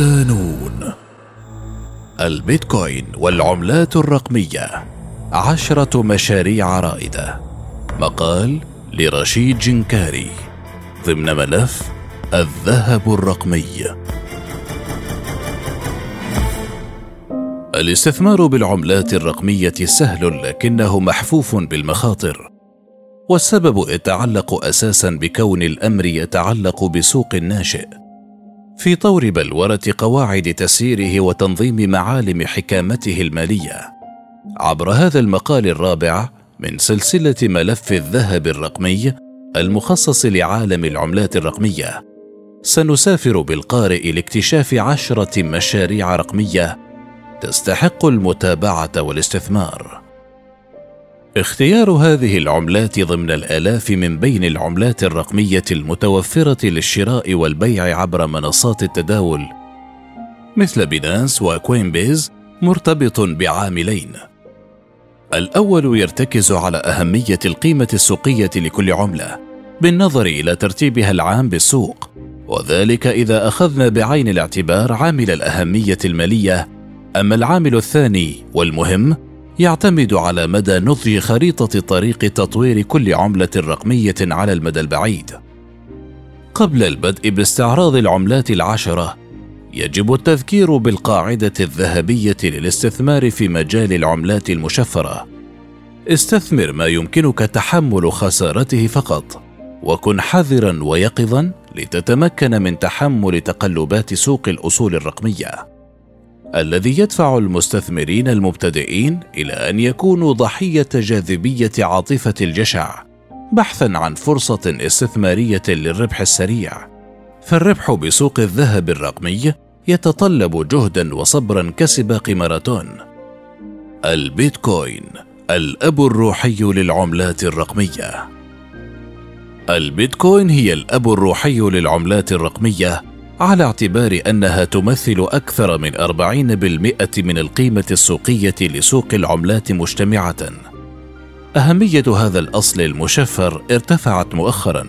ودانون البيتكوين والعملات الرقمية. عشرة مشاريع رائدة. مقال لرشيد جنكاري. ضمن ملف الذهب الرقمي. الاستثمار بالعملات الرقمية سهل لكنه محفوف بالمخاطر. والسبب يتعلق أساسا بكون الأمر يتعلق بسوق ناشئ. في طور بلورة قواعد تسييره وتنظيم معالم حكامته المالية. عبر هذا المقال الرابع من سلسلة ملف الذهب الرقمي المخصص لعالم العملات الرقمية سنسافر بالقارئ لاكتشاف عشرة مشاريع رقمية تستحق المتابعة والاستثمار. اختيار هذه العملات ضمن الآلاف من بين العملات الرقمية المتوفرة للشراء والبيع عبر منصات التداول مثل بينانس وكوين بيز مرتبط بعاملين. الأول يرتكز على أهمية القيمة السوقية لكل عملة بالنظر إلى ترتيبها العام بالسوق وذلك إذا أخذنا بعين الاعتبار عامل الأهمية المالية أما العامل الثاني والمهم يعتمد على مدى نضج خريطة طريق تطوير كل عملة رقمية على المدى البعيد. قبل البدء باستعراض العملات العشرة يجب التذكير بالقاعدة الذهبية للاستثمار في مجال العملات المشفرة. استثمر ما يمكنك تحمل خسارته فقط وكن حذرا ويقظا لتتمكن من تحمل تقلبات سوق الأصول الرقمية. الذي يدفع المستثمرين المبتدئين إلى أن يكونوا ضحية جاذبية عاطفة الجشع بحثا عن فرصة استثمارية للربح السريع. فالربح بسوق الذهب الرقمي يتطلب جهدا وصبرا كسباق ماراثون البيتكوين الأب الروحي للعملات الرقمية. البيتكوين هي الأب الروحي للعملات الرقمية على اعتبار أنها تمثل أكثر من 40% من القيمة السوقية لسوق العملات مجتمعة. أهمية هذا الأصل المشفر ارتفعت مؤخرا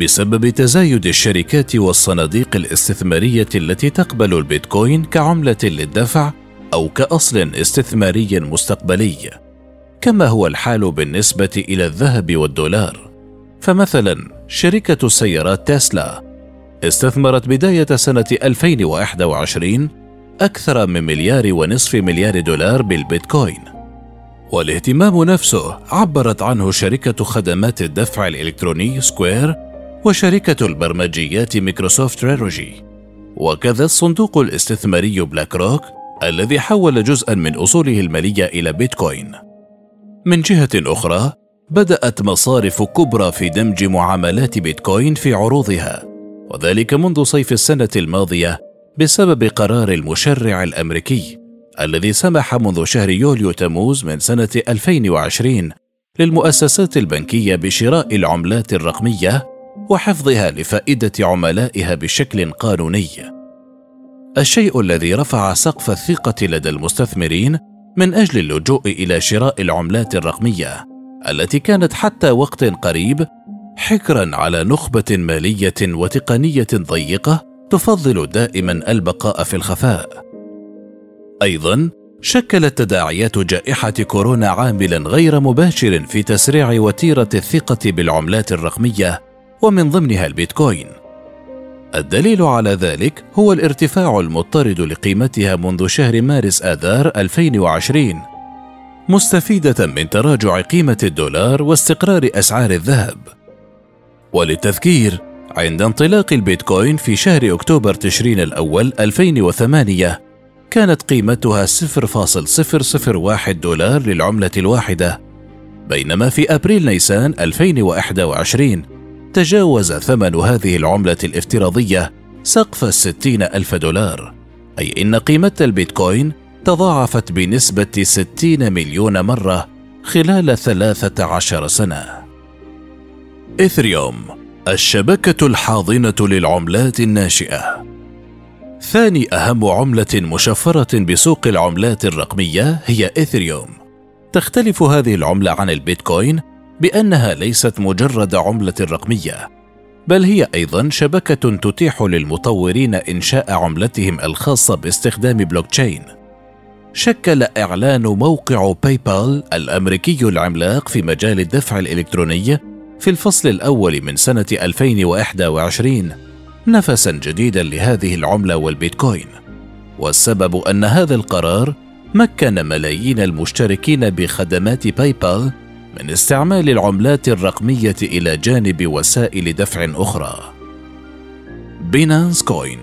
بسبب تزايد الشركات والصناديق الاستثمارية التي تقبل البيتكوين كعملة للدفع أو كأصل استثماري مستقبلي. كما هو الحال بالنسبة إلى الذهب والدولار. فمثلا شركة سيارات تسلا استثمرت بداية سنة 2021 أكثر من مليار ونصف مليار دولار بالبيتكوين. والاهتمام نفسه عبرت عنه شركة خدمات الدفع الإلكتروني سكوير وشركة البرمجيات MicroStrategy. وكذا الصندوق الاستثماري بلاك روك الذي حول جزءا من أصوله المالية إلى بيتكوين. من جهة أخرى بدأت مصارف كبرى في دمج معاملات بيتكوين في عروضها. وذلك منذ صيف السنة الماضية بسبب قرار المشرع الأمريكي الذي سمح منذ شهر يوليو تموز من سنة 2020 للمؤسسات البنكية بشراء العملات الرقمية وحفظها لفائدة عملائها بشكل قانوني. الشيء الذي رفع سقف الثقة لدى المستثمرين من أجل اللجوء إلى شراء العملات الرقمية التي كانت حتى وقت قريب حكرا على نخبة مالية وتقنية ضيقة تفضل دائما البقاء في الخفاء. أيضا شكلت تداعيات جائحة كورونا عاملا غير مباشر في تسريع وتيرة الثقة بالعملات الرقمية ومن ضمنها البيتكوين. الدليل على ذلك هو الارتفاع المضطرد لقيمتها منذ شهر مارس آذار 2020 مستفيدة من تراجع قيمة الدولار واستقرار أسعار الذهب. وللتذكير عند انطلاق البيتكوين في شهر أكتوبر تشرين الأول 2008 كانت قيمتها 0.001 دولار للعملة الواحدة. بينما في أبريل نيسان 2021 تجاوز ثمن هذه العملة الافتراضية سقف الستين ألف دولار. أي إن قيمة البيتكوين تضاعفت بنسبة 60 مليون مرة خلال 13 سنة. إثريوم الشبكة الحاضنة للعملات الناشئة. ثاني أهم عملة مشفرة بسوق العملات الرقمية هي إثريوم. تختلف هذه العملة عن البيتكوين بأنها ليست مجرد عملة رقمية بل هي أيضا شبكة تتيح للمطورين إنشاء عملتهم الخاصة باستخدام بلوك تشين شكل إعلان موقع باي بال الأمريكي العملاق في مجال الدفع الإلكتروني في الفصل الأول من سنة 2021 نفسا جديدا لهذه العملة والبيتكوين. والسبب أن هذا القرار مكن ملايين المشتركين بخدمات باي بال من استعمال العملات الرقمية إلى جانب وسائل دفع أخرى. بينانس كوين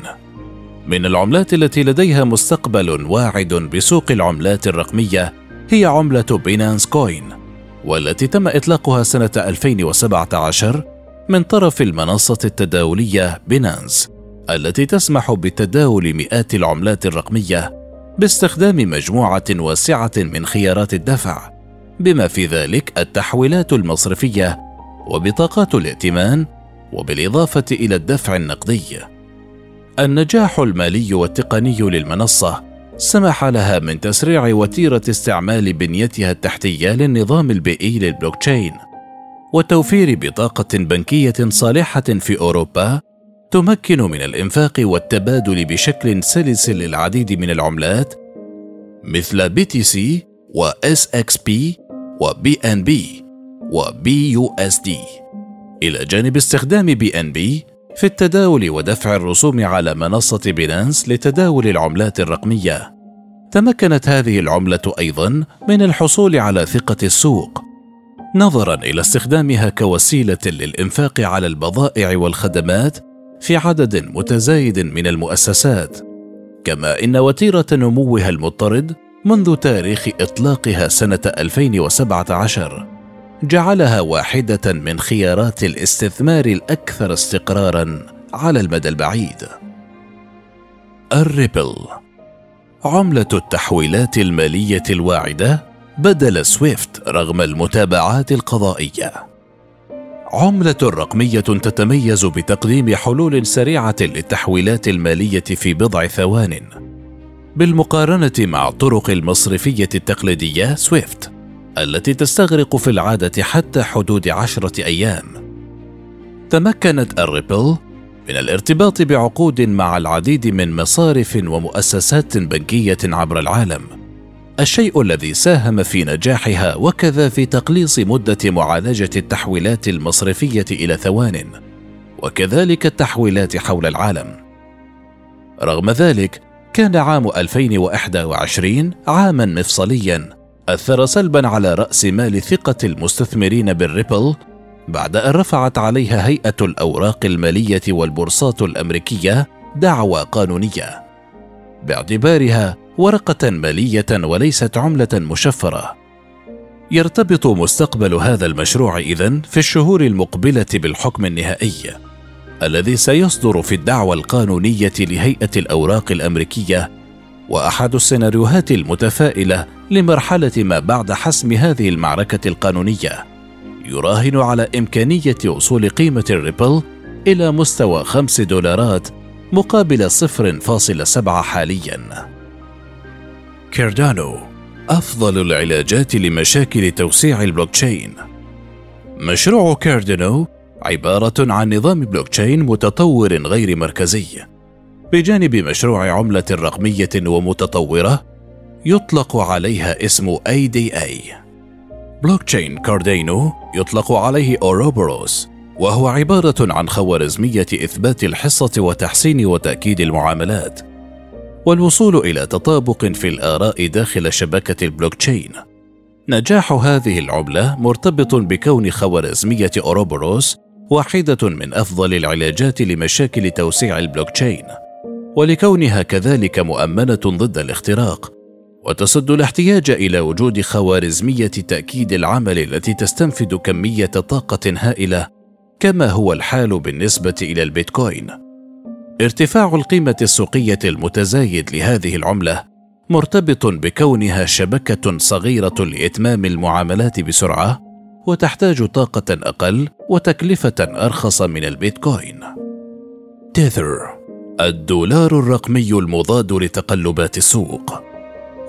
من العملات التي لديها مستقبل واعد بسوق العملات الرقمية هي عملة بينانس كوين والتي تم إطلاقها سنة 2017 من طرف المنصة التداولية بينانس التي تسمح بتداول مئات العملات الرقمية باستخدام مجموعة واسعة من خيارات الدفع بما في ذلك التحويلات المصرفية وبطاقات الائتمان وبالإضافة إلى الدفع النقدي. النجاح المالي والتقني للمنصة سمح لها من تسريع وتيرة استعمال بنيتها التحتية للنظام البيئي للبلوكتشين وتوفير بطاقة بنكية صالحة في أوروبا تمكن من الإنفاق والتبادل بشكل سلس للعديد من العملات مثل بي تي سي و إس إكس بي وبي إن بي وبي يو إس دي. إلى جانب استخدام BNB في التداول ودفع الرسوم على منصة بينانس لتداول العملات الرقمية. تمكنت هذه العملة أيضا من الحصول على ثقة السوق. نظرا إلى استخدامها كوسيلة للإنفاق على البضائع والخدمات في عدد متزايد من المؤسسات. كما إن وتيرة نموها المضطرد منذ تاريخ إطلاقها سنة 2017 جعلها واحدة من خيارات الاستثمار الأكثر استقرارا على المدى البعيد. الريبل. عملة التحويلات المالية الواعدة بدل سويفت رغم المتابعات القضائية. عملة رقمية تتميز بتقديم حلول سريعة للتحويلات المالية في بضع ثوان. بالمقارنة مع الطرق المصرفية التقليدية سويفت التي تستغرق في العادة حتى حدود عشرة أيام. تمكنت الريبل من الارتباط بعقود مع العديد من مصارف ومؤسسات بنكية عبر العالم. الشيء الذي ساهم في نجاحها وكذا في تقليص مدة معالجة التحويلات المصرفية إلى ثوان وكذلك التحويلات حول العالم. رغم ذلك كان عام 2021 عاما مفصليا أثر سلبا على رأس مال ثقة المستثمرين بالريبل بعد أن رفعت عليها هيئة الأوراق المالية والبورصات الأمريكية دعوى قانونية. باعتبارها ورقة مالية وليست عملة مشفرة. يرتبط مستقبل هذا المشروع إذن في الشهور المقبلة بالحكم النهائي الذي سيصدر في الدعوى القانونية لهيئة الأوراق الأمريكية وأحد السيناريوهات المتفائلة لمرحلة ما بعد حسم هذه المعركة القانونية. يراهن على إمكانية وصول قيمة الريبل إلى مستوى خمس دولارات مقابل صفر فاصل سبعة حاليا. كاردانو أفضل العلاجات لمشاكل توسيع البلوكتشين مشروع كاردانو عبارة عن نظام بلوكتشين متطور غير مركزي. بجانب مشروع عملة رقمية ومتطورة يطلق عليها اسم ADA بلوكتشين كاردانو يطلق عليه Ouroboros وهو عبارة عن خوارزمية إثبات الحصة وتحسين وتأكيد المعاملات والوصول إلى تطابق في الآراء داخل شبكة البلوكتشين. نجاح هذه العملة مرتبط بكون خوارزمية Ouroboros واحدة من أفضل العلاجات لمشاكل توسيع البلوكتشين. ولكونها كذلك مؤمنة ضد الاختراق وتسد الاحتياج إلى وجود خوارزمية تأكيد العمل التي تستنفذ كمية طاقة هائلة كما هو الحال بالنسبة إلى البيتكوين. ارتفاع القيمة السوقية المتزايد لهذه العملة مرتبط بكونها شبكة صغيرة لإتمام المعاملات بسرعة وتحتاج طاقة أقل وتكلفة أرخص من البيتكوين. تيثر الدولار الرقمي المضاد لتقلبات السوق.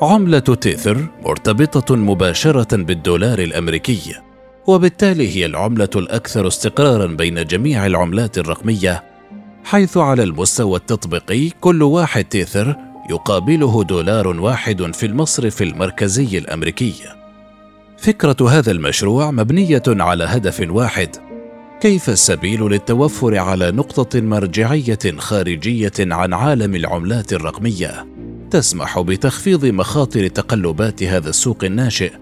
عملة تيثر مرتبطة مباشرة بالدولار الأمريكي وبالتالي هي العملة الأكثر استقرارا بين جميع العملات الرقمية حيث على المستوى التطبيقي كل واحد تيثر يقابله دولار واحد في المصرف المركزي الأمريكي. فكرة هذا المشروع مبنية على هدف واحد كيف السبيل للتوفر على نقطة مرجعية خارجية عن عالم العملات الرقمية تسمح بتخفيض مخاطر تقلبات هذا السوق الناشئ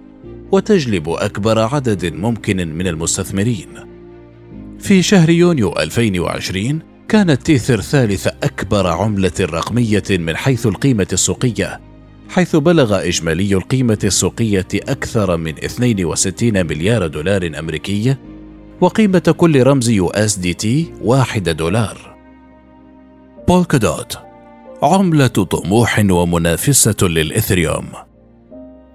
وتجلب أكبر عدد ممكن من المستثمرين. في شهر يونيو 2020 كانت تيثر ثالث أكبر عملة رقمية من حيث القيمة السوقية حيث بلغ إجمالي القيمة السوقية أكثر من 62 مليار دولار أمريكي وقيمة كل رمز USDT واحد دولار. بولكا دوت عملة طموح ومنافسة للإثريوم.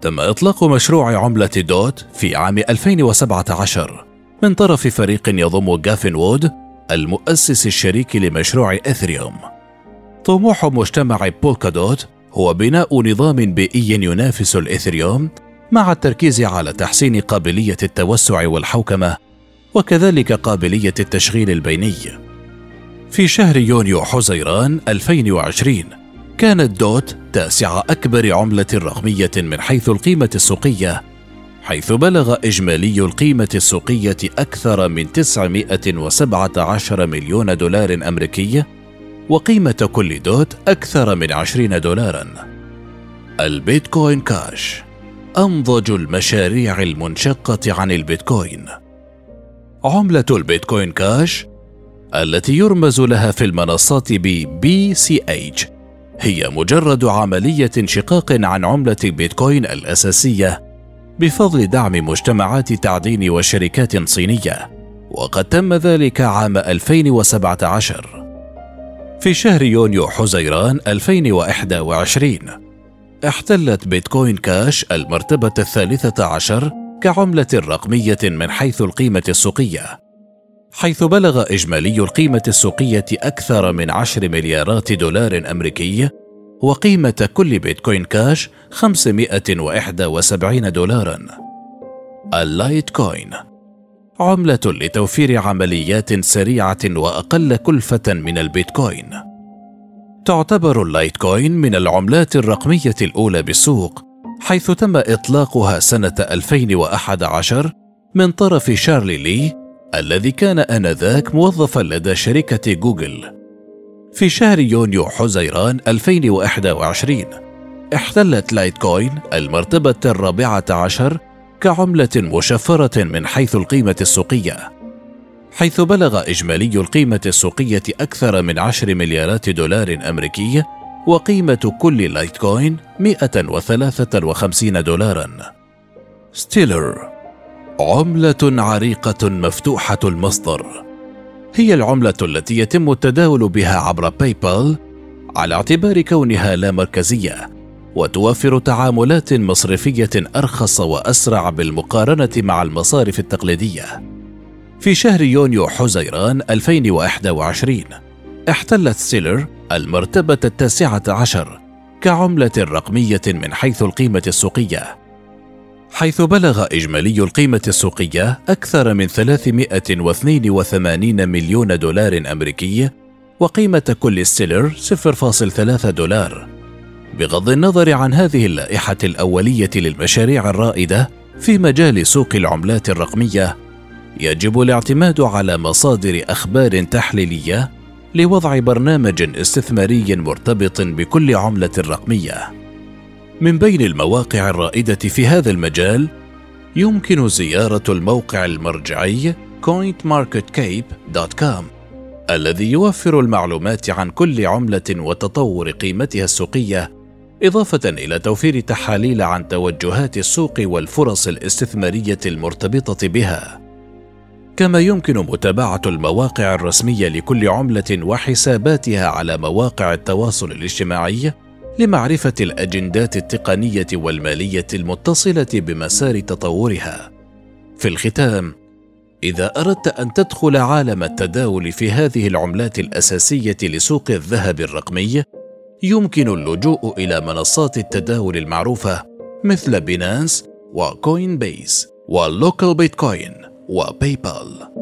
تم إطلاق مشروع عملة DOT في عام 2017 من طرف فريق يضم جافن وود المؤسس الشريك لمشروع إثريوم. طموح مجتمع بولكا دوت هو بناء نظام بيئي ينافس الإثريوم مع التركيز على تحسين قابلية التوسع والحوكمة وكذلك قابلية التشغيل البيني. في شهر يونيو حزيران 2020 كانت دوت تاسع أكبر عملة رقمية من حيث القيمة السوقية حيث بلغ إجمالي القيمة السوقية أكثر من 917 مليون دولار أمريكي وقيمة كل دوت أكثر من 20 دولارا البيتكوين كاش أنضج المشاريع المنشقة عن البيتكوين عملة البيتكوين كاش التي يرمز لها في المنصات ب BCH هي مجرد عملية انشقاق عن عملة بيتكوين الأساسية بفضل دعم مجتمعات تعدين وشركات صينية. وقد تم ذلك عام 2017 في شهر يونيو حزيران 2021 احتلت بيتكوين كاش المرتبة الثالثة عشر كعملة رقمية من حيث القيمة السوقية حيث بلغ إجمالي القيمة السوقية أكثر من عشر مليارات دولار أمريكي وقيمة كل بيتكوين كاش 571 دولارا اللايت كوين عملة لتوفير عمليات سريعة وأقل كلفة من البيتكوين. تعتبر اللايتكوين من العملات الرقمية الأولى بالسوق، حيث تم إطلاقها سنة 2011 من طرف شارلي لي الذي كان آنذاك موظفا لدى شركة جوجل. في شهر يونيو حزيران 2021 احتلت لايتكوين المرتبة الرابعة عشر كعملة مشفرة من حيث القيمة السوقية حيث بلغ إجمالي القيمة السوقية أكثر من عشر مليارات دولار أمريكي وقيمة كل لايتكوين 153 دولارا ستيلر عملة عريقة مفتوحة المصدر هي العملة التي يتم التداول بها عبر باي بال على اعتبار كونها لا مركزية وتوفر تعاملات مصرفية أرخص وأسرع بالمقارنة مع المصارف التقليدية. في شهر يونيو حزيران 2021 احتلت سيلر المرتبة التاسعة عشر كعملة رقمية من حيث القيمة السوقية. حيث بلغ إجمالي القيمة السوقية أكثر من 382 مليون دولار أمريكي وقيمة كل ستيلر 0.3 دولار. بغض النظر عن هذه اللائحة الأولية للمشاريع الرائدة في مجال سوق العملات الرقمية يجب الاعتماد على مصادر أخبار تحليلية لوضع برنامج استثماري مرتبط بكل عملة رقمية من بين المواقع الرائدة في هذا المجال يمكن زيارة الموقع المرجعي cointmarketcape.com الذي يوفر المعلومات عن كل عملة وتطور قيمتها السوقية إضافة إلى توفير تحاليل عن توجهات السوق والفرص الاستثمارية المرتبطة بها. كما يمكن متابعة المواقع الرسمية لكل عملة وحساباتها على مواقع التواصل الاجتماعي لمعرفة الأجندات التقنية والمالية المتصلة بمسار تطورها. في الختام، إذا أردت أن تدخل عالم التداول في هذه العملات الأساسية لسوق الذهب الرقمي، يمكن اللجوء إلى منصات التداول المعروفة مثل بينانس وكوين بيس ولوكال بيتكوين وباي بال